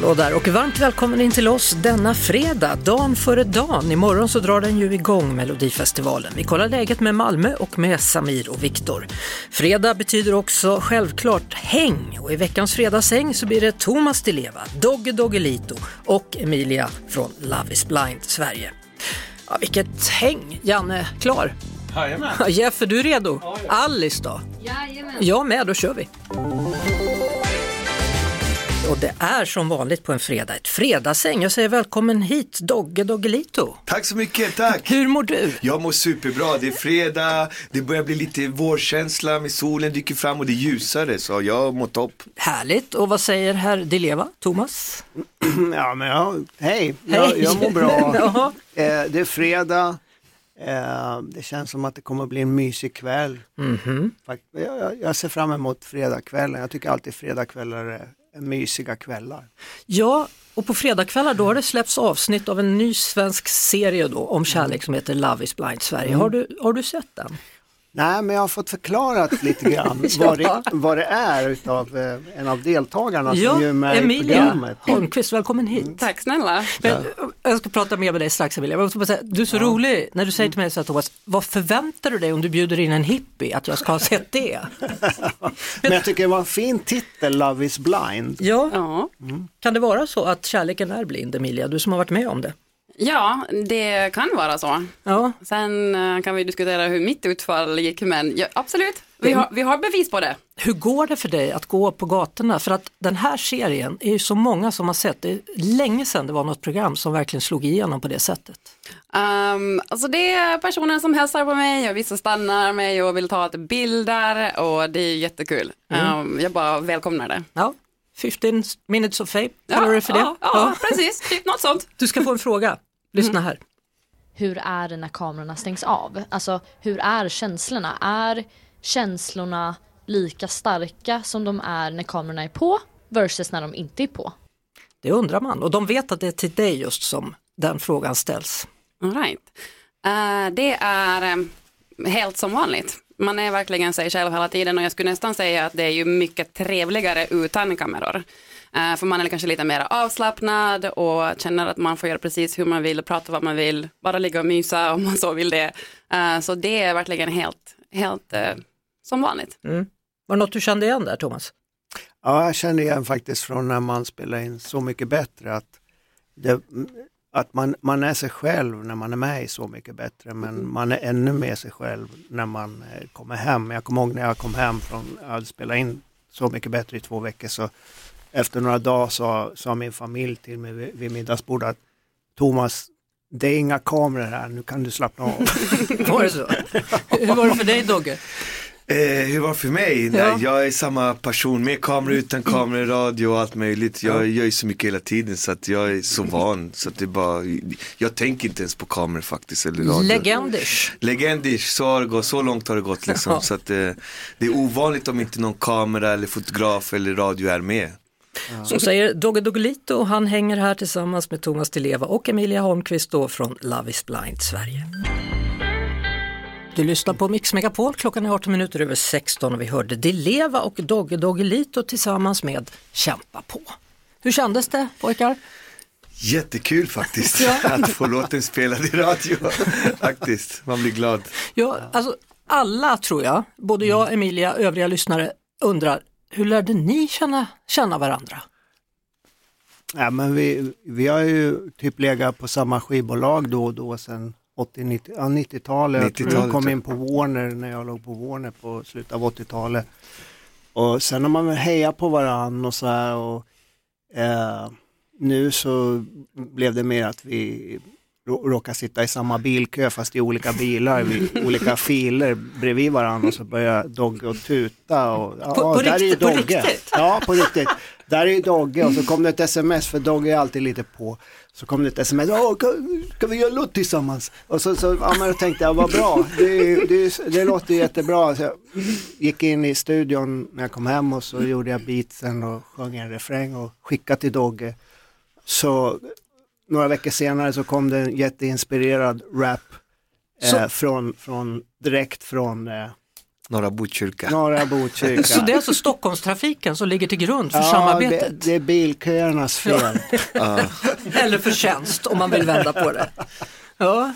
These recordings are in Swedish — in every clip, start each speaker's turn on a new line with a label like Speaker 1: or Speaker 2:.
Speaker 1: Hallå där och varmt välkommen in till oss denna fredag, dagen före dagen. Imorgon så drar den ju igång Melodifestivalen. Vi kollar läget med Malmö och med Samir och Viktor. Fredag betyder också självklart häng och i veckans fredagshäng så blir det Thomas Di Leva, Dogge Doggelito och Emilia från Love is blind Sverige. Ja, vilket häng! Janne, klar?
Speaker 2: Jajamän.
Speaker 1: Jeff, är du redo? Alice då?
Speaker 3: Jajamän.
Speaker 1: Jag med, då kör vi. Och det är som vanligt på en fredag ett fredagsäng. Jag säger välkommen hit Dogge Doggelito.
Speaker 2: Tack så mycket, tack.
Speaker 1: Hur mår du?
Speaker 2: Jag mår superbra. Det är fredag, det börjar bli lite vårkänsla med solen dyker fram och det är ljusare så jag mår topp.
Speaker 1: Härligt. Och vad säger herr Dileva, Thomas?
Speaker 4: Ja, men jag, hej, jag,
Speaker 1: Hej.
Speaker 4: jag mår bra.
Speaker 1: Ja.
Speaker 4: eh, det är fredag. Eh, det känns som att det kommer att bli en mysig kväll.
Speaker 1: Mhm.
Speaker 4: Fakt- Jag, jag, ser fram emot fredagskvällen. Jag tycker alltid fredagskvällar är mysiga kvällar.
Speaker 1: Ja, och på fredagskvällar då har det släppts avsnitt av en ny svensk serie då om kärlek som heter Love is blind Sverige. Har, du, har du sett den?
Speaker 4: Nej, men jag har fått förklarat lite grann vad, det, vad det är utav eh, en av deltagarna som ju är med i
Speaker 1: Emilia
Speaker 4: programmet.
Speaker 1: Holmqvist, välkommen hit.
Speaker 3: Tack snälla.
Speaker 1: Men, jag ska prata mer med dig strax Emilia. Du är så rolig när du säger till mig så här, Thomas, vad förväntar du dig om du bjuder in en hippie att jag ska ha sett det?
Speaker 4: Men jag tycker det var en fin titel, Love is blind.
Speaker 1: Ja,
Speaker 3: Ja.
Speaker 1: kan det vara så att kärleken är blind Emilia, du som har varit med om det?
Speaker 3: Ja, det kan vara så.
Speaker 1: Ja,
Speaker 3: Sen eh, kan vi diskutera hur mitt utfall gick, men ja, absolut, vi har, vi har bevis på det.
Speaker 1: hur går det för dig att gå på gatorna? För att den här serien är ju så många som har sett, det är länge sedan det var något program som verkligen slog igenom på det sättet.
Speaker 3: Um, alltså det är personer som hälsar på mig och vissa stannar mig och vill ta ett bilder och det är jättekul. Um, jag bara välkomnar det.
Speaker 1: Ja, 15 minutes of fame, kallar du det för det?
Speaker 3: Ja, ja, precis, typ något sånt.
Speaker 1: Du ska få en fråga, lyssna här.
Speaker 5: hur är det när kamerorna stängs av? Alltså hur är känslorna? Är känslorna lika starka som de är när kamerorna är på versus när de inte är på?
Speaker 1: Det undrar man och de vet att det är till dig just som den frågan ställs.
Speaker 3: All right. Eh, det är um, helt som vanligt. Man är verkligen sig själv hela tiden och jag skulle nästan säga att det är ju mycket trevligare utan kameror. Eh, för man är kanske lite mer avslappnad och känner att man får göra precis hur man vill, prata vad man vill, bara ligga och mysa om man så vill det. Eh, så det är verkligen helt, helt eh, som vanligt.
Speaker 1: Var det något du kände igen där Thomas?
Speaker 4: Ja, jag känner igen faktiskt från när man spelar in Så mycket bättre att, det, att man, man är sig själv när man är med i Så mycket bättre men man är ännu mer sig själv när man kommer hem. Jag kommer ihåg när jag kom hem från, hade spelat in Så mycket bättre i två veckor så efter några dagar sa, sa min familj till mig vid, vid middagsbordet att Thomas, det är inga kameror här, nu kan du slappna av.
Speaker 1: Var det så? Hur var det för dig Dogge?
Speaker 2: Eh, hur var det för mig?
Speaker 1: Ja.
Speaker 2: Nej, jag är samma person med kamera, utan kamera, radio och allt möjligt. Jag gör ju så mycket hela tiden så att jag är så van. Så att det är bara, jag tänker inte ens på kameror faktiskt. Eller radio.
Speaker 1: Legendish.
Speaker 2: Legendish, så, har det gått, så långt har det gått liksom.
Speaker 1: Ja.
Speaker 2: Så att, eh, det är ovanligt om inte någon kamera eller fotograf eller radio är med.
Speaker 1: Så säger Dogge Doggelito och han hänger här tillsammans med Thomas Leva och Emilia Holmqvist då från Love is blind Sverige. Du lyssnar på Mix Megapol, klockan är 18 minuter över 16 och vi hörde Di Leva och Dogge Doggelito tillsammans med Kämpa på. Hur kändes det pojkar?
Speaker 2: Jättekul faktiskt
Speaker 1: Ja.
Speaker 2: att få låten spelad i radio. faktiskt, man blir glad.
Speaker 1: Ja, alltså alla tror jag, både jag, Emilia, övriga lyssnare undrar, hur lärde ni känna, känna varandra?
Speaker 4: Ja, men vi, vi har ju typ legat på samma skivbolag då och då sedan 80-90, ja, 90-talet. Jag tror
Speaker 2: 90-talet,
Speaker 4: jag kom in på Warner när jag låg på Warner på slutet av 80-talet. Och sen har man väl hejat på varann och så här och eh, nu så blev det mer att vi råkar sitta i samma bilkö fast i olika bilar, vid olika filer bredvid varandra och så börjar Dogge och tuta. Och, ja,
Speaker 1: På- på
Speaker 4: där är
Speaker 1: riktigt- på
Speaker 4: Dogge.
Speaker 1: riktigt?
Speaker 4: Ja, på riktigt. Där är ju Dogge och så kom det ett sms, för Dogge är alltid lite på. Så kom det ett sms, kan, kan vi göra en låt tillsammans? Och så, så ja, men då tänkte jag, vad bra, det, det, det låter jättebra. Så jag gick in i studion när jag kom hem och så gjorde jag beatsen och sjöng en refräng och skickade till Dogge. Så några veckor senare så kom det en jätteinspirerad rap eh, från, från, direkt från eh,
Speaker 2: Norra Botkyrka.
Speaker 4: norra Botkyrka.
Speaker 1: Så det är alltså Stockholmstrafiken som ligger till grund för
Speaker 4: Ja, det,
Speaker 1: samarbetet?
Speaker 4: det är bilköernas fel.
Speaker 1: Eller förtjänst om man vill vända på det. Ja.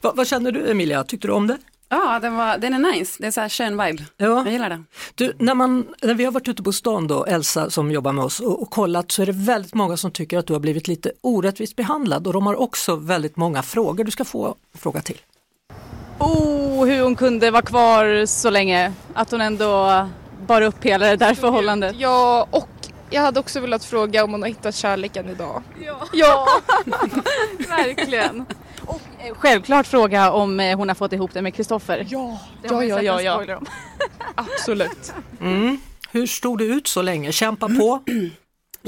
Speaker 1: Vad, vad känner du Emilia, tyckte du om det?
Speaker 3: Ja, den, var, den är nice. Det är så här skön vibe.
Speaker 1: Ja.
Speaker 3: Jag gillar det.
Speaker 1: Du, när, man, när vi har varit ute på stan då, Elsa som jobbar med oss och, och kollat så är det väldigt många som tycker att du har blivit lite orättvist behandlad och de har också väldigt många frågor. Du ska få en fråga till.
Speaker 6: Oh, hur hon kunde vara kvar så länge. Att hon ändå bar upp hela det där förhållandet.
Speaker 7: Ja, och jag hade också velat fråga om hon har hittat kärleken idag.
Speaker 6: Ja, ja. verkligen. Och eh, självklart fråga om eh, hon har fått ihop det med Kristoffer.
Speaker 7: Ja,
Speaker 6: Det har
Speaker 7: ja, ja, ja, ja.
Speaker 6: om.
Speaker 7: absolut.
Speaker 1: Mm. Hur stod det ut så länge? Kämpa på?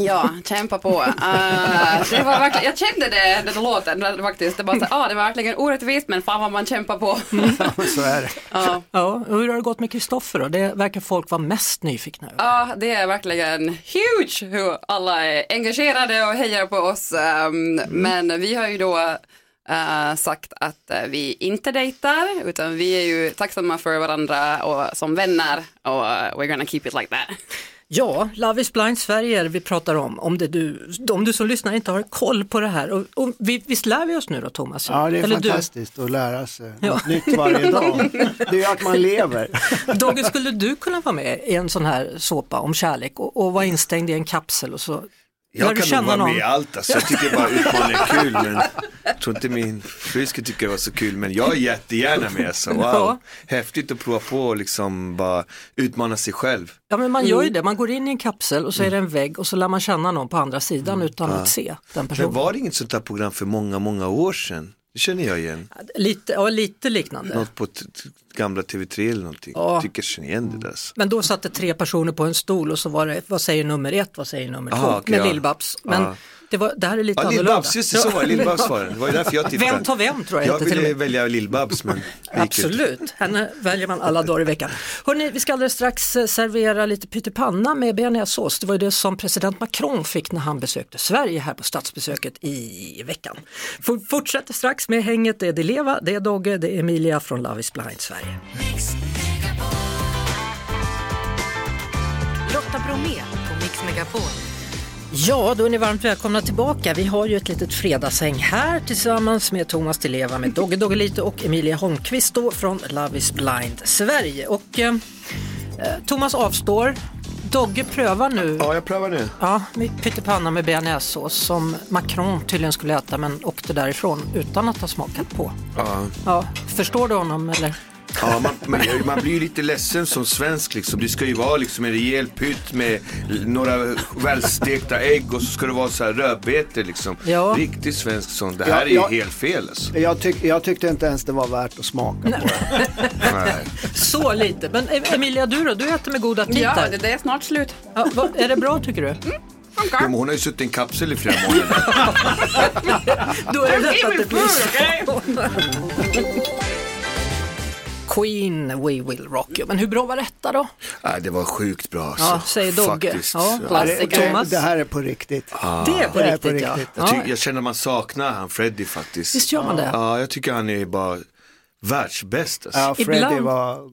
Speaker 3: Ja, kämpa på. Uh, det var verkligen, jag kände det, den låten det faktiskt. Det, bara så, ah, det var verkligen orättvist men fan vad man kämpar på.
Speaker 4: så är det.
Speaker 3: Ja,
Speaker 1: Ja, hur har det gått med Kristoffer då? Det verkar folk vara mest nyfikna över.
Speaker 3: ja, det är verkligen huge hur alla är engagerade och hejar på oss. Um, Men vi har ju då eh, sagt att eh, vi inte dejtar utan vi är ju tacksamma för varandra och som vänner och eh, we're gonna keep it like that.
Speaker 1: Ja, Love is blind Sverige är det vi pratar om. Om, det du, om du som lyssnar inte har koll på det här. Och, och vi, visst lär vi oss nu då Thomas?
Speaker 4: Ja, det är
Speaker 1: Eller du?
Speaker 4: fantastiskt att lära sig
Speaker 1: Ja.
Speaker 4: något nytt varje dag. Det är ju att man lever.
Speaker 1: Dogge, skulle du kunna vara med i en sån här såpa om kärlek och, och vara instängd i en kapsel och så
Speaker 2: Jag kan nog vara
Speaker 1: någon?
Speaker 2: med i allt alltså. Jag tycker bara utmaning är kul men jag tror inte min fru skulle tycka det var så kul men jag är jättegärna med alltså. Wow,
Speaker 1: Ja.
Speaker 2: häftigt att prova på och liksom bara utmana sig själv.
Speaker 1: Ja men man gör ju det, man går in i en kapsel och så är det en vägg och så lär man känna någon på andra sidan utan att se den
Speaker 2: Men
Speaker 1: personen.
Speaker 2: var det inget sånt där program för många, många år sedan? Det känner jag igen.
Speaker 1: Lite, ja, lite liknande.
Speaker 2: Något på gamla TV3 eller någonting.
Speaker 1: Ja.
Speaker 2: Jag tycker jag känner igen det där. alltså.
Speaker 1: Men då satt det tre personer på en stol och så var det, vad säger nummer ett, vad säger nummer
Speaker 2: Aha,
Speaker 1: två,
Speaker 2: okej,
Speaker 1: med
Speaker 2: ja.
Speaker 1: Lill-Babs. Men
Speaker 2: Ja.
Speaker 1: Det, var, det här är lite
Speaker 2: Ja,
Speaker 1: annorlunda.
Speaker 2: Lill-Babs, just det, så var det. Lill-Babs var det. Det var ju därför jag tittade.
Speaker 1: Vem tar vem tror jag
Speaker 2: Jag
Speaker 1: och
Speaker 2: ville välja Lill-Babs men inte.
Speaker 1: Absolut, henne väljer man alla dagar i veckan. Hörrni, vi ska alldeles strax eh, servera lite pyttipanna med bearnaisesås. Det var ju det som president Macron fick när han besökte Sverige här på statsbesöket i veckan. For- Fortsätter strax med hänget, det är Dileva, det är Dogge, det är Emilia från Love is blind Sverige.
Speaker 8: Lotta Bromé på Mix Megapol.
Speaker 1: Ja, då är ni varmt välkomna tillbaka. Vi har ju ett litet fredagshäng här tillsammans med Thomas Leva med Dogge Doggelito och Emilia Holmqvist då från Love is blind Sverige. Och eh, eh, Thomas avstår. Dogge prövar nu
Speaker 2: Ja, jag prövar nu.
Speaker 1: ja, med pyttipanna med bearnaisesås som Macron tydligen skulle äta men åkte därifrån utan att ha smakat på.
Speaker 2: Ja.
Speaker 1: Ja, förstår du honom eller?
Speaker 2: Ja, man, man, man blir ju lite ledsen som svensk liksom. Det ska ju vara liksom en rejäl pytt med några välstekta ägg och så ska det vara så här rödbetor liksom.
Speaker 1: Ja.
Speaker 2: Riktigt svenskt sånt. Det här
Speaker 4: Ja,
Speaker 2: är ju
Speaker 4: ja.
Speaker 2: helt fel alltså.
Speaker 4: Jag, tyck, jag tyckte inte ens det var värt att smaka på det.
Speaker 2: Nej.
Speaker 1: Så lite. Men Emilia, du då? Du äter med god aptit
Speaker 3: Ja, det, är snart slut.
Speaker 1: Ja, vad, är det bra tycker du?
Speaker 2: Ja, men hon har ju suttit i en kapsel i flera månader.
Speaker 1: Då är det lätt att det blir så. Queen, We Will Rock You. Men hur bra var detta då?
Speaker 2: Nej, det var sjukt bra alltså.
Speaker 1: Ja, säger Dogge.
Speaker 2: Faktiskt.
Speaker 1: Ja,
Speaker 4: Det, här är på riktigt.
Speaker 1: Det är på
Speaker 4: Det är
Speaker 1: riktigt,
Speaker 4: på
Speaker 1: ja.
Speaker 4: riktigt.
Speaker 2: Jag,
Speaker 1: ja.
Speaker 2: ty- jag känner man saknar han Freddy faktiskt.
Speaker 1: Visst gör man det?
Speaker 2: Ja, jag tycker han är bara världsbäst alltså.
Speaker 4: Ja, Freddie
Speaker 1: Ibland-
Speaker 4: var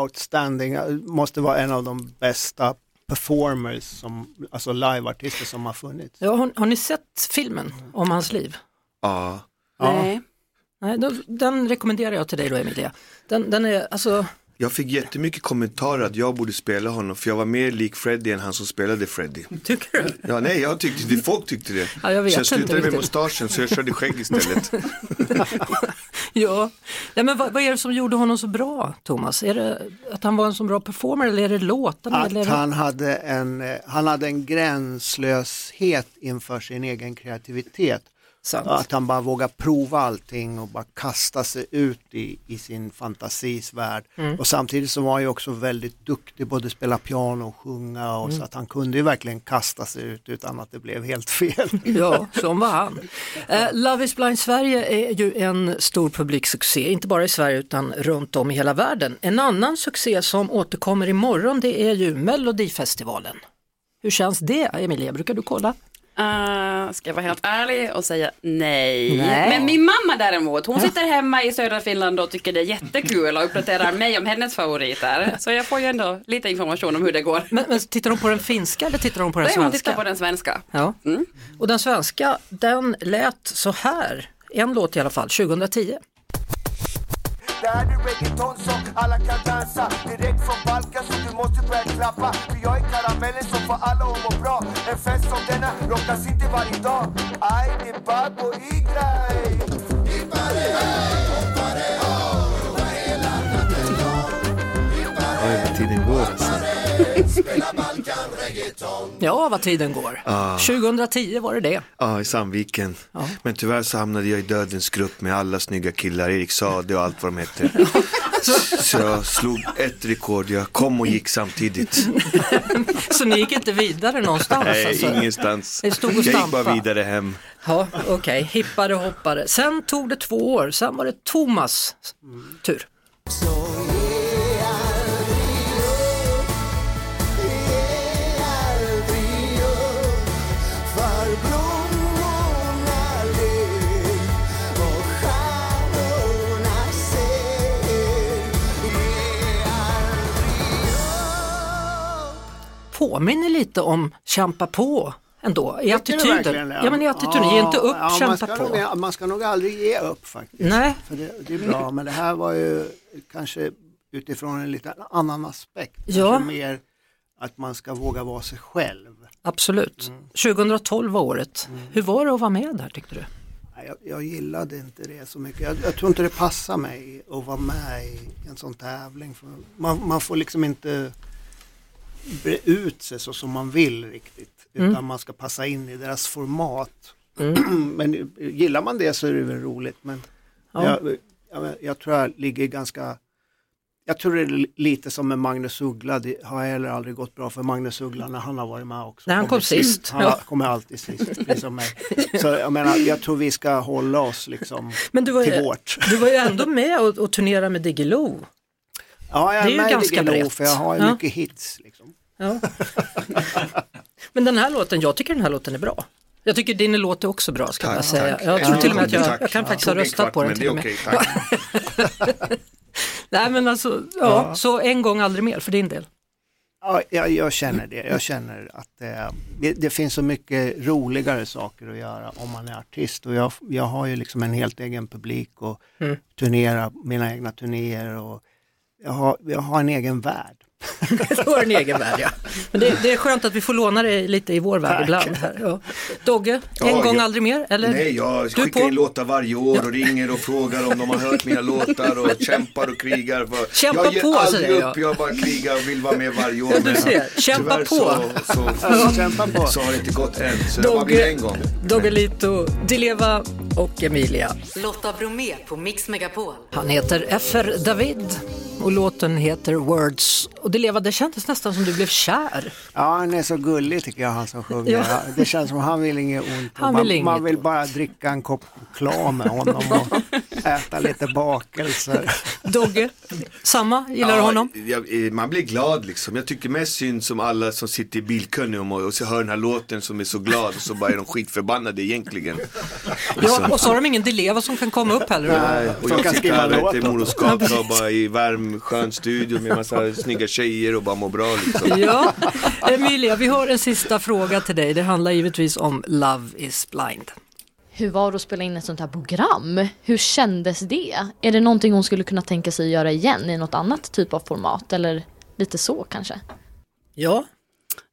Speaker 4: outstanding, måste vara en av de bästa performers, som, alltså liveartister som har funnits.
Speaker 1: Ja, har, har ni sett filmen om hans liv?
Speaker 2: Ja.
Speaker 3: Nej.
Speaker 1: Nej, då, den rekommenderar jag till dig då Emilia. Den, den är, alltså,
Speaker 2: Jag fick jättemycket kommentarer att jag borde spela honom för jag var mer lik Freddy än han som spelade Freddy.
Speaker 1: tycker du?
Speaker 2: Ja, nej, jag tyckte det, folk tyckte det.
Speaker 1: Ja, jag vet
Speaker 2: så jag
Speaker 1: inte
Speaker 2: slutade med mustaschen så jag körde skägg istället.
Speaker 1: Ja, Nej, men vad, vad är det som gjorde honom så bra, Thomas? Är det att han var en så bra performer eller är det låtarna? eller är
Speaker 4: Att
Speaker 1: det...
Speaker 4: han hade, en, eh, han hade en gränslöshet inför sin egen kreativitet
Speaker 1: Sant.
Speaker 4: Att han bara vågar prova allting och bara kasta sig ut i, i sin fantasis värld.
Speaker 1: Mm.
Speaker 4: Och samtidigt så var han ju också väldigt duktig, både spela piano och sjunga och
Speaker 1: Mm.
Speaker 4: så att han kunde ju verkligen kasta sig ut utan att det blev helt fel.
Speaker 1: Ja, som var han. Eh, Love is blind Sverige är ju en stor publiksuccé, inte bara i Sverige utan runt om i hela världen. En annan succé som återkommer imorgon det är ju Melodifestivalen. Hur känns det Emilia, brukar du kolla?
Speaker 3: Uh, ska jag vara helt ärlig och säga nej.
Speaker 1: Nej.
Speaker 3: Men min mamma däremot, hon sitter hemma i södra Finland och tycker det är jättekul och uppdaterar mig om hennes favoriter. Så jag får ju ändå lite information om hur det går.
Speaker 1: Men, men tittar de på den finska eller tittar de på den
Speaker 3: Nej, hon
Speaker 1: svenska?
Speaker 3: tittar på den svenska.
Speaker 1: Ja.
Speaker 3: Mm.
Speaker 1: Och den svenska, den lät så här, en låt i alla fall, 2010.
Speaker 9: Det här är reggaeton som alla kan dansa Direkt från Balkan så du måste börja klappa För jag är karamellen som får alla att må bra En fest som denna rockas inte varje dag Aj, det är
Speaker 1: Ja, vad tiden går.
Speaker 2: Ah.
Speaker 1: 2010 var det det.
Speaker 2: Ja, i Sandviken. Men tyvärr så hamnade jag i dödens grupp med alla snygga killar, Erik Sade och allt vad de hette. Så jag slog ett rekord, jag kom och gick samtidigt.
Speaker 1: Så ni gick inte vidare någonstans?
Speaker 2: Nej,
Speaker 1: alltså?
Speaker 2: ingenstans. Jag gick bara vidare hem.
Speaker 1: Ja, okej, hippade och hoppade. Sen tog det två år, sen var det Thomas tur.
Speaker 9: För
Speaker 1: Påminner lite om Kämpa på ändå, i attityden. Ja, men i attityden, ge inte upp,
Speaker 4: ja, man
Speaker 1: kämpa
Speaker 4: ska
Speaker 1: på.
Speaker 4: Nog, man ska nog aldrig ge upp faktiskt.
Speaker 1: Nej.
Speaker 4: För det, det är bra, men det här var ju kanske utifrån en lite annan aspekt.
Speaker 1: Ja.
Speaker 4: Mer att man ska våga vara sig själv.
Speaker 1: Absolut.
Speaker 4: Mm.
Speaker 1: 2012 var året. Hur var det att vara med där tyckte du?
Speaker 4: Jag, jag gillade inte det så mycket. Jag, jag tror inte det passar mig att vara med i en sån tävling. Man, man får liksom inte bre ut sig så som man vill riktigt. Utan
Speaker 1: Mm.
Speaker 4: man ska passa in i deras format.
Speaker 1: Mm.
Speaker 4: men gillar man det så är det väl roligt. Men
Speaker 1: Ja.
Speaker 4: jag, jag, jag tror jag ligger ganska jag tror det är lite som med Magnus Uggla, det har heller aldrig gått bra för Magnus Uggla när han har varit med också.
Speaker 1: När han kom
Speaker 4: Kommer
Speaker 1: sist,
Speaker 4: Han
Speaker 1: ja.
Speaker 4: kommer alltid sist, precis som mig. Så jag menar, jag tror vi ska hålla oss liksom
Speaker 1: Men du var,
Speaker 4: till
Speaker 1: ju,
Speaker 4: vårt.
Speaker 1: du var ju ändå med och, och turnerade med Diggiloo.
Speaker 4: Ja, jag
Speaker 1: det är
Speaker 4: är
Speaker 1: ju ganska brett.
Speaker 4: för jag har ju
Speaker 1: Ja.
Speaker 4: mycket hits. Liksom.
Speaker 1: Ja. Men den här låten, jag tycker den här låten är bra. Jag tycker din låt är också bra ska jag
Speaker 2: Tack,
Speaker 1: säga.
Speaker 2: tack.
Speaker 1: Jag tror till och med att jag, jag kan faktiskt ha röstat på den till och
Speaker 2: det
Speaker 1: med. Nej men alltså, ja,
Speaker 4: Ja.
Speaker 1: så en gång aldrig mer för din del.
Speaker 4: Ja, jag, jag känner det. Jag känner att eh, det, det finns så mycket roligare saker att göra om man är artist. Och jag, jag har ju liksom en helt egen publik och
Speaker 1: Mm.
Speaker 4: turnerar mina egna turnéer. Och jag, har, jag har en egen värld.
Speaker 1: Du har en egen värld ja. Men det, det är skönt att vi får låna dig lite i vår värld
Speaker 4: Tack.
Speaker 1: ibland. Här. Ja. Dogge, en
Speaker 2: Ja,
Speaker 1: gång
Speaker 2: jag-
Speaker 1: aldrig mer? Eller?
Speaker 2: Nej, jag
Speaker 1: Du
Speaker 2: skickar
Speaker 1: på?
Speaker 2: in låtar varje år och ringer och frågar om de har hört mina låtar och kämpar och krigar. För
Speaker 1: Kämpa
Speaker 2: jag ger
Speaker 1: på,
Speaker 2: aldrig
Speaker 1: säger jag.
Speaker 2: upp, jag bara krigar och vill vara med varje år.
Speaker 1: Ja, du
Speaker 2: men
Speaker 1: ser. Kämpa på.
Speaker 2: Så, så,
Speaker 4: Ja, kämpa på.
Speaker 2: så har det inte gått än, så det bara blivit en gång.
Speaker 1: Doggelito, Dileva och Emilia.
Speaker 8: Lotta Bromé på Mix Megapol.
Speaker 1: Han heter FR David och låten heter Words. Och det kändes nästan som du blev kär.
Speaker 4: Ja, han är så gullig tycker jag han som sjunger.
Speaker 1: Ja.
Speaker 4: Det känns som han vill inget ont.
Speaker 1: Han
Speaker 4: man,
Speaker 1: vill inget
Speaker 4: man vill
Speaker 1: ont.
Speaker 4: bara dricka en kopp choklad med honom och äta lite bakelser.
Speaker 1: Dogge, samma? Gillar du
Speaker 2: Ja,
Speaker 1: honom?
Speaker 2: jag- eh, man blir glad liksom. Jag tycker mest synd som alla som sitter i bilkön och, och så hör den här låten som är så glad och så bara är de skitförbannade egentligen.
Speaker 1: Ja, och så har de ingen Dileva som kan komma upp heller.
Speaker 2: Nej, och jag
Speaker 4: kan
Speaker 2: sitter här
Speaker 4: låt
Speaker 2: i
Speaker 4: åt
Speaker 2: mor och bara i skön studio med massa snygga tjejer och bara mår bra liksom.
Speaker 1: Ja, Emilia, vi har en sista fråga till dig. Det handlar givetvis om Love is blind.
Speaker 5: Hur var det att spela in ett sånt här program? Hur kändes det? Är det någonting hon skulle kunna tänka sig göra igen i något annat typ av format? Eller lite så kanske?
Speaker 1: Ja,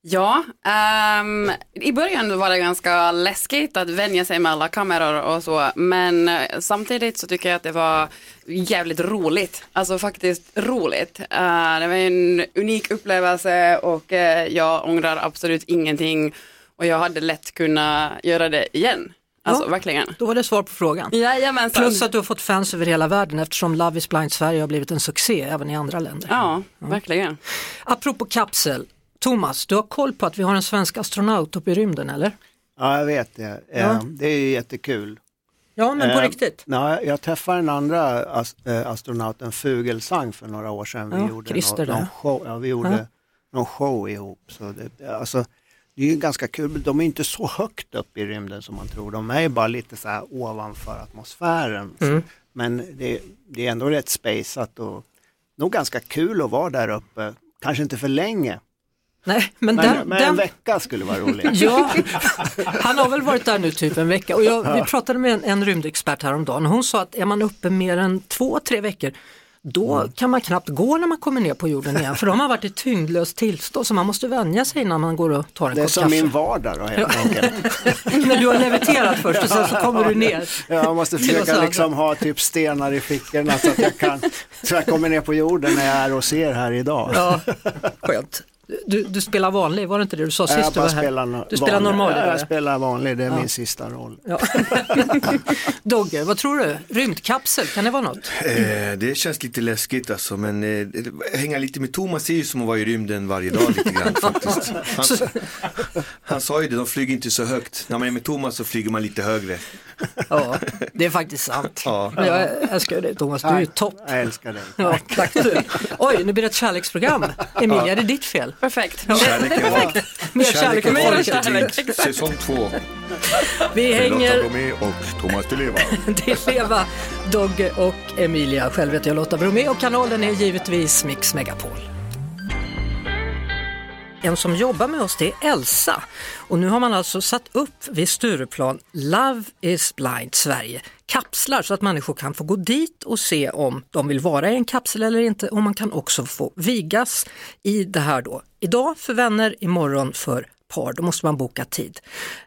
Speaker 3: Ja, ehm, i början var det ganska läskigt att vänja sig med alla kameror och så, men eh, samtidigt så tycker jag att det var jävligt roligt, alltså faktiskt roligt. Eh, det var en unik upplevelse och eh, jag ångrar absolut ingenting och jag hade lätt kunnat göra det igen. Alltså
Speaker 1: Ja.
Speaker 3: verkligen.
Speaker 1: Då var det svar på frågan.
Speaker 3: Jajamensan.
Speaker 1: Plus att du har fått fans över hela världen eftersom Love is blind Sverige har blivit en succé även i andra länder.
Speaker 3: Ja, verkligen.
Speaker 1: Apropå kapsel, Thomas, du har koll på att vi har en svensk astronaut uppe i rymden eller?
Speaker 4: Ja, jag vet det. Eh,
Speaker 1: Ja.
Speaker 4: Det är ju jättekul.
Speaker 1: Ja, men på
Speaker 4: Eh,
Speaker 1: riktigt.
Speaker 4: Nej, jag träffade den andra as, eh, astronauten Fugelsang för några år sedan. Vi
Speaker 1: Ja,
Speaker 4: gjorde,
Speaker 1: Christer
Speaker 4: någon, någon show, ja, vi gjorde
Speaker 1: Ja.
Speaker 4: någon show ihop. Så det, alltså, det är ju ganska kul. De är inte så högt upp i rymden som man tror. De är bara lite så här ovanför atmosfären.
Speaker 1: Mm.
Speaker 4: men det, det är ändå rätt spejsat och nog ganska kul att vara där uppe. Kanske inte för länge.
Speaker 1: Nej, men,
Speaker 4: Men,
Speaker 1: den,
Speaker 4: men
Speaker 1: den...
Speaker 4: en vecka skulle vara roligt.
Speaker 1: Ja, han har väl varit där nu typ en vecka och jag, vi pratade med en, en rymdexpert häromdagen och hon sa att är man uppe mer än två, tre veckor då
Speaker 4: Mm.
Speaker 1: kan man knappt gå när man kommer ner på jorden igen för de har varit i tyngdlöst tillstånd så man måste vänja sig innan man går och tar en
Speaker 4: Det är
Speaker 1: kopp
Speaker 4: som
Speaker 1: kaffe.
Speaker 4: min vardag då helt enkelt.
Speaker 1: Men du har leviterat först och sen så kommer du ner.
Speaker 4: Jag måste försöka liksom ha typ stenar i fickorna så att jag kan, så jag kommer ner på jorden när jag är och ser här idag.
Speaker 1: Ja, skönt. Du, du spelar vanlig, var det inte det du sa
Speaker 4: jag
Speaker 1: sist du var här?
Speaker 4: spelar
Speaker 1: du spelar
Speaker 4: vanlig.
Speaker 1: normal
Speaker 4: Ja, Jag spelar vanlig, det är
Speaker 1: Ja.
Speaker 4: min sista roll.
Speaker 1: Ja. Dogge, vad tror du? Rymdkapsel, kan det vara något?
Speaker 2: Eh, det känns lite läskigt alltså, men eh, hänga lite med Thomas är ju som att vara i rymden varje dag lite grann faktiskt. Han, han sa ju det, de flyger inte så högt. När man är med Thomas så flyger man lite högre.
Speaker 1: Ja, det är faktiskt sant.
Speaker 2: Ja.
Speaker 1: Men jag älskar dig Thomas, du är ju topp.
Speaker 4: Jag älskar dig.
Speaker 1: Ja, tack du. Oj, nu blir det ett kärleksprogram. Emilia, är det ditt fel?
Speaker 3: Perfekt.
Speaker 1: Ja, är perfekt. Mer kärlek folket.
Speaker 2: folket till säsong två.
Speaker 1: Vi hänger
Speaker 10: Bromé och Thomas Di Leva.
Speaker 1: till Leva, Dogge och Emilia. Själv heter jag Lotta Bromé och kanalen är givetvis Mix Megapol. En som jobbar med oss det är Elsa och nu har man alltså satt upp vid Stureplan Love is blind Sverige kapslar så att människor kan få gå dit och se om de vill vara i en kapsel eller inte och man kan också få vigas i det här då. Idag för vänner, imorgon för par, då måste man boka tid.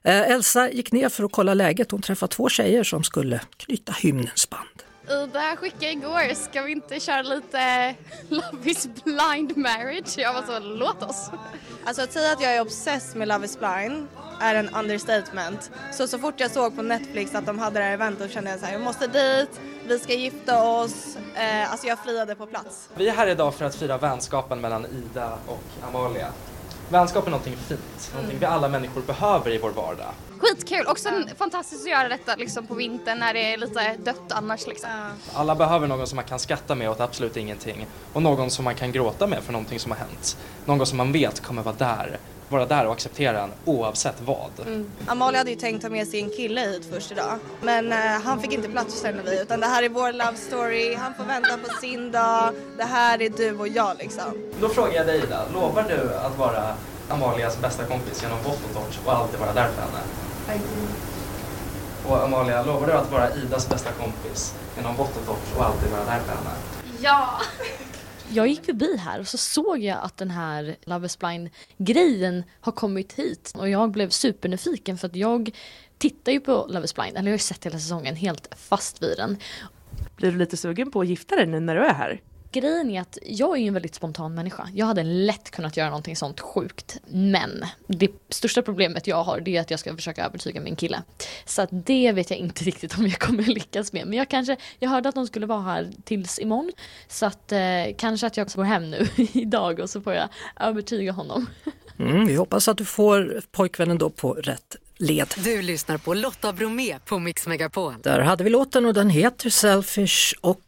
Speaker 1: Eh, Elsa gick ner för att kolla läget, hon träffade två tjejer som skulle knyta hymnens band.
Speaker 7: Ida skickade igår, ska vi inte köra lite Love is blind marriage? Jag var så, låt oss.
Speaker 11: Alltså att säga att jag är obsessed med Love is blind är en understatement. Så så fort jag såg på Netflix att de hade det här eventet kände jag så här, jag måste dit, vi ska gifta oss. Eh, alltså jag friade på plats.
Speaker 12: Vi är här idag för att fira vänskapen mellan Ida och Amalia. Vänskap är någonting fint, någonting vi alla människor behöver i vår vardag.
Speaker 7: Skitkul, också fantastiskt att göra detta liksom på vintern när det är lite dött annars liksom.
Speaker 12: Alla behöver någon som man kan skratta med åt absolut ingenting och någon som man kan gråta med för någonting som har hänt. Någon som man vet kommer vara där, vara där och acceptera en oavsett vad.
Speaker 11: Mm. Amalia hade ju tänkt ta med sig en kille hit först idag. Men eh, han fick inte plats känner vi utan det här är vår love story, han får vänta på sin dag. Det här är du och jag liksom.
Speaker 12: Då frågar jag dig Ida, lovar du att vara Amalias bästa kompis genom vått och torrt och alltid vara där för henne? Och Amalia, lovar du att vara Idas bästa kompis genom vått och torrt och alltid vara där för henne?
Speaker 7: Ja!
Speaker 5: Jag gick förbi här och så såg jag att den här Love is blind grejen har kommit hit och jag blev supernyfiken för att jag tittar ju på Love is blind, eller jag har ju sett hela säsongen helt fast vid den.
Speaker 13: Blir du lite sugen på att gifta dig nu när du är här?
Speaker 5: Grejen är att jag är ju en väldigt spontan människa. Jag hade lätt kunnat göra någonting sånt sjukt. Men det största problemet jag har det är att jag ska försöka övertyga min kille. Så att det vet jag inte riktigt om jag kommer lyckas med. Men jag kanske, jag hörde att de skulle vara här tills imorgon. Så att eh, kanske att jag går hem nu idag och så får jag övertyga honom.
Speaker 1: Mm, vi hoppas att du får pojkvännen då på rätt led.
Speaker 8: Du lyssnar på Lotta Bromé på Mix Megapol.
Speaker 1: Där hade vi låten och den heter Selfish och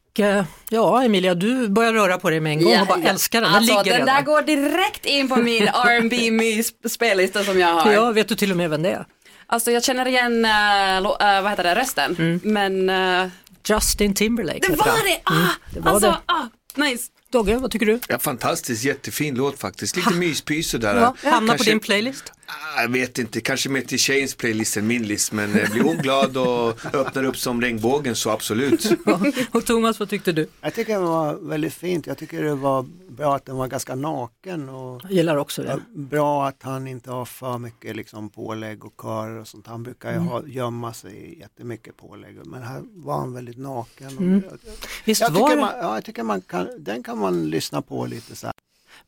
Speaker 1: ja Emilia du börjar röra på dig med en gång och bara älskar den, den
Speaker 3: Alltså
Speaker 1: ligger
Speaker 3: den
Speaker 1: redan.
Speaker 3: där går direkt in på min R&B mys spellista som jag har.
Speaker 1: Ja, vet du till och med vem det är?
Speaker 3: Alltså jag känner igen, uh, uh, vad heter det, rösten. Men... Uh,
Speaker 1: Justin Timberlake
Speaker 3: det var det! Ah,
Speaker 1: Mm, det var
Speaker 3: alltså,
Speaker 1: det.
Speaker 3: ah, nice.
Speaker 1: Dogge, vad tycker du?
Speaker 2: Ja, fantastiskt, jättefin låt faktiskt. Lite myspys sådär.
Speaker 1: Ja, hamnar på
Speaker 2: Kanske-
Speaker 1: din playlist?
Speaker 2: Ah, Jag vet inte, kanske mer till tjejens playlist än min list. Men eh, blir hon glad och öppnar upp som regnbågen så absolut.
Speaker 1: och Thomas, vad tyckte du?
Speaker 4: Jag tycker det var väldigt fint. Jag tycker det var bra att den var ganska naken. Och
Speaker 1: Jag gillar också det.
Speaker 4: Bra att han inte har för mycket liksom pålägg och körer och sånt. Han brukar ju
Speaker 1: Mm.
Speaker 4: ha, gömma sig i jättemycket pålägg. Men här var han väldigt naken.
Speaker 1: Mm.
Speaker 4: Jag,
Speaker 1: Visst
Speaker 4: jag
Speaker 1: var
Speaker 4: tycker
Speaker 1: det-
Speaker 4: man, ja, jag tycker man kan, den kan man lyssna på lite så här.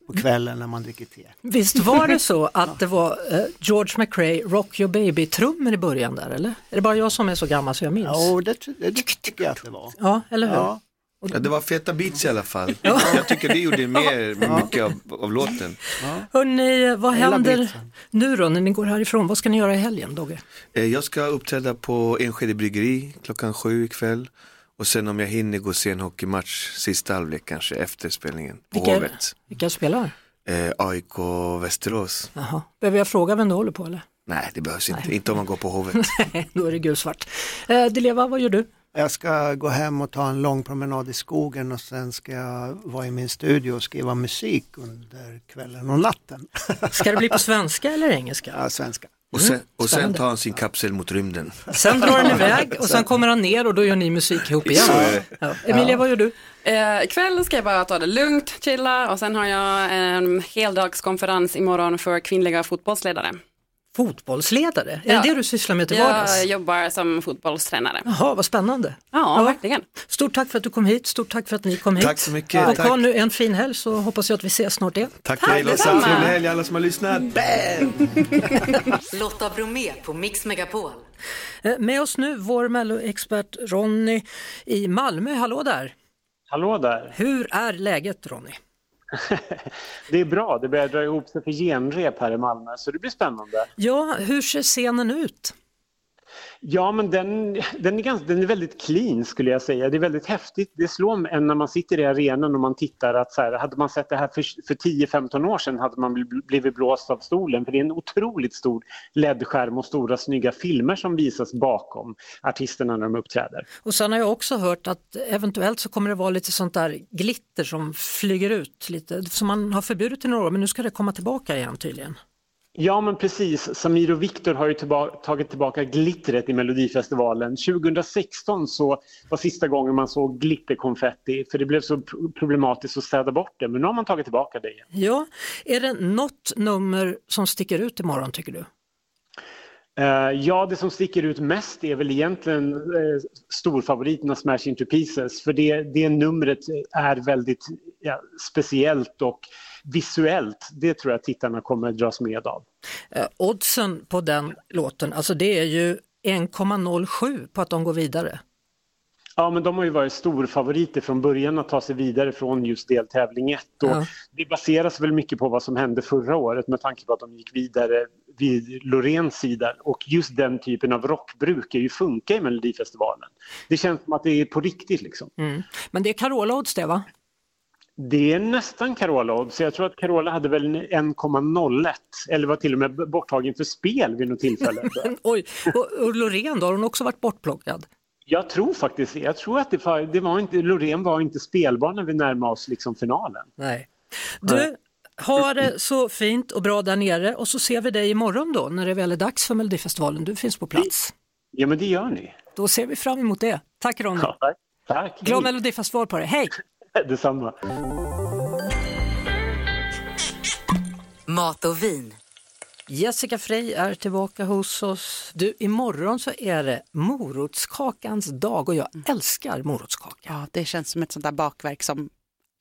Speaker 4: På kvällen när man dricker te.
Speaker 1: Visst var det så att det var eh, George McRae, Rock Your Baby-trummor i början där eller? Är det bara jag som är så gammal så jag minns?
Speaker 4: Ja, det, det, det tycker jag att det var.
Speaker 1: Ja, eller hur?
Speaker 4: Ja.
Speaker 2: Ja, det var feta beats i alla fall. Jag tycker det gjorde mer, mycket av, av låten.
Speaker 1: Hörrni, vad händer nu då när ni går härifrån? Vad ska ni göra i helgen Dogge?
Speaker 2: Eh, Jag ska uppträda på Enskede Bryggeri klockan sju ikväll. Och sen om jag hinner gå och se en hockeymatch sista halvlek kanske efter spelningen på
Speaker 1: Vilka,
Speaker 2: Hovet.
Speaker 1: vilka spelar?
Speaker 2: Eh, AIK Västerås.
Speaker 1: Jaha. Behöver jag fråga vem du håller på eller?
Speaker 2: Nej, det behövs inte. Inte om man går på Hovet.
Speaker 1: Då är det gulsvart. Eh, Dileva, vad gör du?
Speaker 4: Jag ska gå hem och ta en lång promenad i skogen och sen ska jag vara i min studio och skriva musik under kvällen och natten.
Speaker 1: Ska det bli på svenska eller engelska?
Speaker 4: Ja, svenska.
Speaker 2: Och sen, och sen tar han sin kapsel mot rymden.
Speaker 1: Sen drar den iväg och sen kommer han ner och då gör ni musik ihop igen. Ja. Emilia, vad gör du?
Speaker 3: Eh, ikväll ska jag bara ta det lugnt, chilla och sen har jag en heldagskonferens imorgon för kvinnliga fotbollsledare.
Speaker 1: Fotbollsledare, är
Speaker 3: Ja.
Speaker 1: det det du sysslar med till vardags?
Speaker 3: Jag jobbar som fotbollstränare.
Speaker 1: Jaha, vad spännande.
Speaker 3: Ja, verkligen.
Speaker 1: Stort tack för att du kom hit, stort tack för att ni kom hit.
Speaker 2: Tack så mycket.
Speaker 1: Och
Speaker 2: Tack.
Speaker 1: ha nu en fin helg så hoppas jag att vi ses snart igen.
Speaker 2: Tack dig Lotta. Trevlig helg alla som har lyssnat.
Speaker 8: Lotta Bromé på Mix Megapol.
Speaker 1: Eh, Med oss nu vår melloexpert Ronny i Malmö. Hallå där!
Speaker 10: Hallå där!
Speaker 1: Hur är läget Ronny?
Speaker 10: Det är bra, det börjar dra ihop sig för genrep här i Malmö så det blir spännande.
Speaker 1: Ja, hur ser scenen ut?
Speaker 10: Ja, men den, den, är ganska, den är väldigt clean skulle jag säga. Det är väldigt häftigt. Det slår en när man sitter i arenan och man tittar att så här, hade man sett det här för, för 10-15 år sedan hade man blivit blåst av stolen. För det är en otroligt stor LED-skärm och stora snygga filmer som visas bakom artisterna när de uppträder.
Speaker 1: Och sen har jag också hört att eventuellt så kommer det vara lite sånt där glitter som flyger ut lite, som man har förbjudit i några år, men nu ska det komma tillbaka igen tydligen.
Speaker 10: Ja men precis, Samir och Viktor har ju tillba- tagit tillbaka glittret i Melodifestivalen. 2016 så var sista gången man såg glitterkonfetti för det blev så problematiskt att städa bort det men nu har man tagit tillbaka det igen.
Speaker 1: Ja, är det något nummer som sticker ut imorgon tycker du?
Speaker 10: Eh, ja, det som sticker ut mest är väl egentligen uh, storfavoriterna Smash Into Pieces för det, det numret är väldigt ja, speciellt och visuellt. Det tror jag tittarna kommer dras med av.
Speaker 1: Eh, oddsen på den låten, alltså det är ju 1,07 på att de går vidare.
Speaker 10: Ja, men de har ju varit storfavoriter från början att ta sig vidare från just deltävling 1. Och
Speaker 1: Ja.
Speaker 10: Det baseras väl mycket på vad som hände förra året med tanke på att de gick vidare vid Loreens sida. Och just den typen av rock brukar ju funka i Melodifestivalen. Det känns som att det är på riktigt liksom.
Speaker 1: Mm. Men det är Carola odds det va?
Speaker 10: Det är nästan Carola odds. Jag tror att Carola hade väl 1,01 eller var till och med borttagen för spel vid något tillfälle.
Speaker 1: Oj, och, och Loreen då, har hon också varit bortplockad?
Speaker 10: Jag tror faktiskt Jag tror att det, var- det var inte, Loreen var inte spelbar när vi närmade oss liksom finalen.
Speaker 1: Nej. Du, ha det så fint och bra där nere och så ser vi dig imorgon då när det väl är dags för Melodifestivalen. Du finns på plats.
Speaker 10: Ja men det gör ni.
Speaker 1: Då ser vi fram emot det. Tack Ronny.
Speaker 10: Ja, tack. tack.
Speaker 1: Glad Melodifestival på dig. Hej!
Speaker 10: Detsamma.
Speaker 8: Mat och vin.
Speaker 1: Jessica Frey är tillbaka hos oss. Du, imorgon så är det morotskakans dag och jag älskar morotskaka.
Speaker 14: Ja, det känns som ett sånt där bakverk som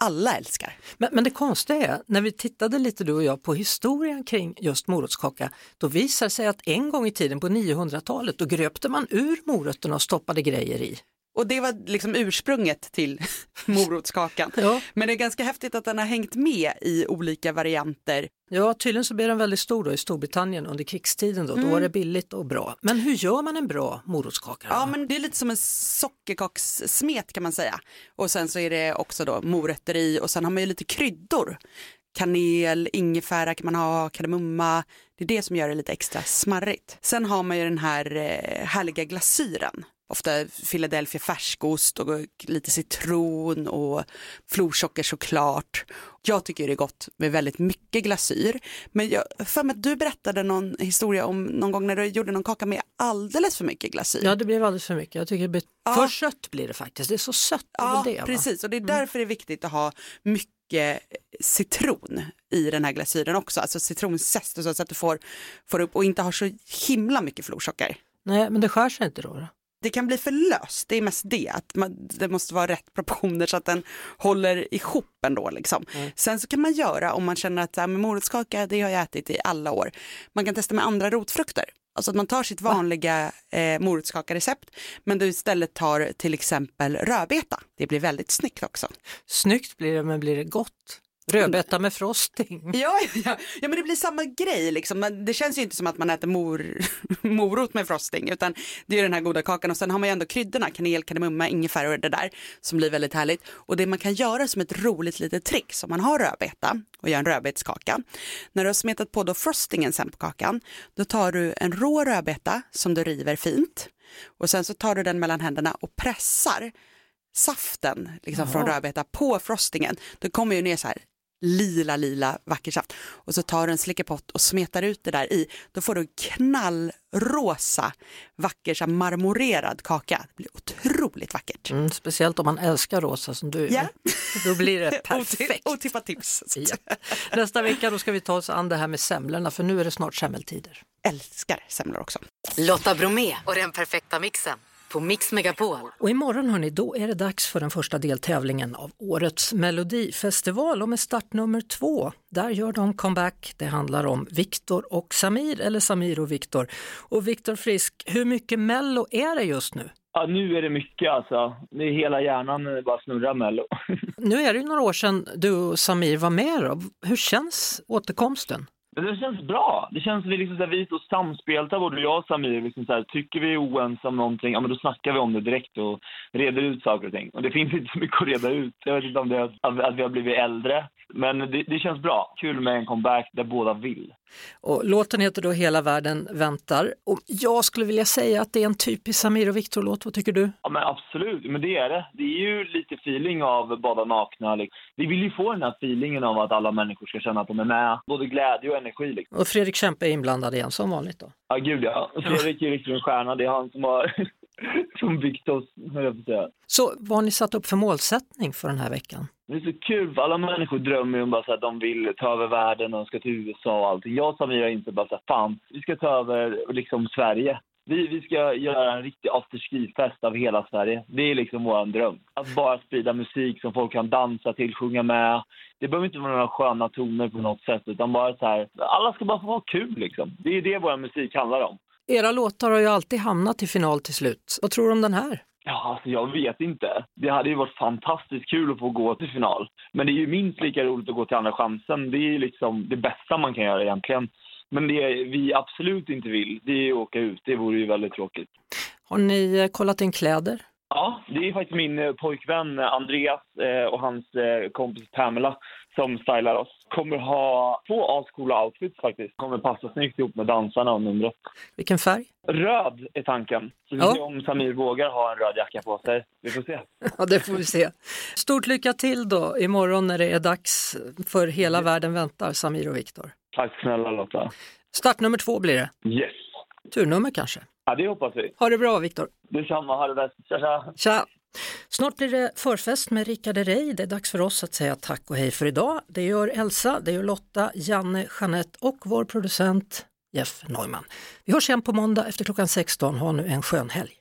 Speaker 14: alla älskar.
Speaker 1: Men, men det konstiga är, när vi tittade lite du och jag på historien kring just morotskaka, då visar det sig att en gång i tiden på 900-talet, då gröpte man ur morötterna och stoppade grejer i.
Speaker 14: Och det var liksom ursprunget till morotskakan.
Speaker 1: Ja.
Speaker 14: Men det är ganska häftigt att den har hängt med i olika varianter.
Speaker 1: Ja, tydligen så blev den väldigt stor då i Storbritannien under krigstiden då, då
Speaker 14: Mm.
Speaker 1: var det billigt och bra. Men hur gör man en bra morotskaka?
Speaker 14: Ja, men det är lite som en sockerkakssmet kan man säga. Och sen så är det också då morötter i och sen har man ju lite kryddor. Kanel, ingefära kan man ha, kardemumma. Det är det som gör det lite extra smarrigt. Sen har man ju den här eh, härliga glasyren. Ofta Philadelphia färskost och lite citron och florsocker såklart. Jag tycker det är gott med väldigt mycket glasyr. Men jag för mig att du berättade någon historia om någon gång när du gjorde någon kaka med alldeles för mycket glasyr.
Speaker 1: Ja, det blev alldeles för mycket. Jag tycker det blir för sött blir det faktiskt. Det är så sött.
Speaker 14: Ja,
Speaker 1: det,
Speaker 14: precis. Och det är därför det är viktigt att ha mycket citron i den här glasyren också. Alltså citronzest så att du får, får upp och inte har så himla mycket florsocker.
Speaker 1: Nej, men det skär sig inte då? då?
Speaker 14: Det kan bli för löst, det är mest det, att man, det måste vara rätt proportioner så att den håller ihop ändå. Liksom.
Speaker 1: Mm.
Speaker 14: Sen så kan man göra om man känner att så här, med morotskaka, det har jag ätit i alla år. Man kan testa med andra rotfrukter. Alltså att man tar sitt vanliga eh, morotskakarecept men du istället tar till exempel rödbeta. Det blir väldigt snyggt också.
Speaker 1: Snyggt blir det, men blir det gott? Rödbeta med frosting.
Speaker 14: Ja, ja, ja, men det blir samma grej liksom. Det känns ju inte som att man äter mor, morot med frosting utan det är den här goda kakan och sen har man ju ändå kryddorna, kanel, kardemumma, ingefära och det där som blir väldigt härligt. Och det man kan göra som ett roligt litet trick om man har rödbeta och gör en rödbetskaka. När du har smetat på då frostingen sen på kakan, då tar du en rå rödbeta som du river fint och sen så tar du den mellan händerna och pressar saften liksom, från rödbeta på frostingen. Då kommer ju ner så här lila, lila vacker saft och så tar du en slickepott och smetar ut det där i. Då får du knallrosa, vacker, så här marmorerad kaka. Det blir otroligt vackert.
Speaker 1: Mm, speciellt om man älskar rosa som du
Speaker 14: Ja.
Speaker 1: Då blir det perfekt.
Speaker 14: Otippat tips.
Speaker 1: Ja. Nästa vecka då ska vi ta oss an det här med semlorna för nu är det snart semmeltider.
Speaker 14: Älskar semlor också.
Speaker 8: Lotta Bromé och den perfekta mixen på Mix Megapol.
Speaker 1: Och imorgon hörni, då är det dags för den första deltävlingen av årets melodifestival och med startnummer två, där gör de comeback. Det handlar om Viktor och Samir eller Samir och Viktor. Och Viktor Frisk, hur mycket mello är det just nu?
Speaker 15: Ja, nu är det mycket alltså. Det är hela hjärnan bara snurrar Mello.
Speaker 1: Nu är det ju några år sedan du och Samir var med då. Hur känns återkomsten?
Speaker 15: Men det känns bra. Det känns som vi liksom så här, vi är så samspelta, både jag och Samir. Liksom så här, tycker vi är oense om någonting, ja men då snackar vi om det direkt och reder ut saker och ting. Och det finns inte så mycket att reda ut. Jag vet inte om det är att, att vi har blivit äldre. Men det, det känns bra. Kul med en comeback där båda vill.
Speaker 1: Och låten heter då Hela världen väntar. Och jag skulle vilja säga att det är en typisk Samir och Viktor-låt, vad tycker du?
Speaker 15: Ja men absolut, men det är det. Det är ju lite feeling av bada nakna. Liksom. Vi vill ju få den här feelingen av att alla människor ska känna att de är med. Både glädje och energi. Liksom.
Speaker 1: Och Fredrik Kempe är inblandad igen som vanligt då.
Speaker 15: Ja gud ja. Fredrik är riktigt en stjärna. Det är han som har som byggt oss, höll jag på att säga.
Speaker 1: Så vad har ni satt upp för målsättning för den här veckan?
Speaker 15: Det är så kul, för alla människor drömmer ju om bara så att de vill ta över världen och de ska till USA och allting. Jag och har insett bara så här, fan, vi ska ta över liksom Sverige. Vi, vi ska göra en riktig afterski-fest av hela Sverige. Det är liksom vår dröm. Att bara sprida musik som folk kan dansa till, sjunga med. Det behöver inte vara några sköna toner på något sätt, utan bara så här, alla ska bara få ha kul liksom. Det är det vår musik handlar om.
Speaker 1: Era låtar har ju alltid hamnat i final till slut. Vad tror du om den här?
Speaker 15: Ja, alltså jag vet inte. Det hade ju varit fantastiskt kul att få gå till final. Men det är ju minst lika roligt att gå till Andra chansen. Det är ju liksom det bästa man kan göra egentligen. Men det vi absolut inte vill, det är att åka ut. Det vore ju väldigt tråkigt.
Speaker 1: Har ni eh, kollat in kläder?
Speaker 15: Ja, det är faktiskt min eh, pojkvän eh, Andreas och hans kompis Pamela som stylar oss. Kommer ha två ascoola outfits faktiskt. Kommer passa snyggt ihop med dansarna och numret.
Speaker 1: Vilken färg?
Speaker 15: Röd är tanken. Så vi
Speaker 1: Ja.
Speaker 15: får se om Samir vågar ha en röd jacka på sig. Vi får se.
Speaker 1: Ja, det får vi se. Stort lycka till då imorgon när det är dags för Hela världen väntar, Samir och Viktor.
Speaker 15: Tack snälla Lotta.
Speaker 1: Start nummer två blir det.
Speaker 15: Yes.
Speaker 1: Turnummer kanske.
Speaker 15: Ja, det hoppas vi.
Speaker 1: Ha det bra Viktor.
Speaker 15: Detsamma, ha det bäst. Tja, tja.
Speaker 1: Tja! Snart blir det förfest med Rickard Herrey. Det är dags för oss att säga tack och hej för idag. Det gör Elsa, det gör Lotta, Janne, Jeanette och vår producent Jeff Neumann. Vi hörs igen på måndag efter klockan 16. Ha nu en skön helg.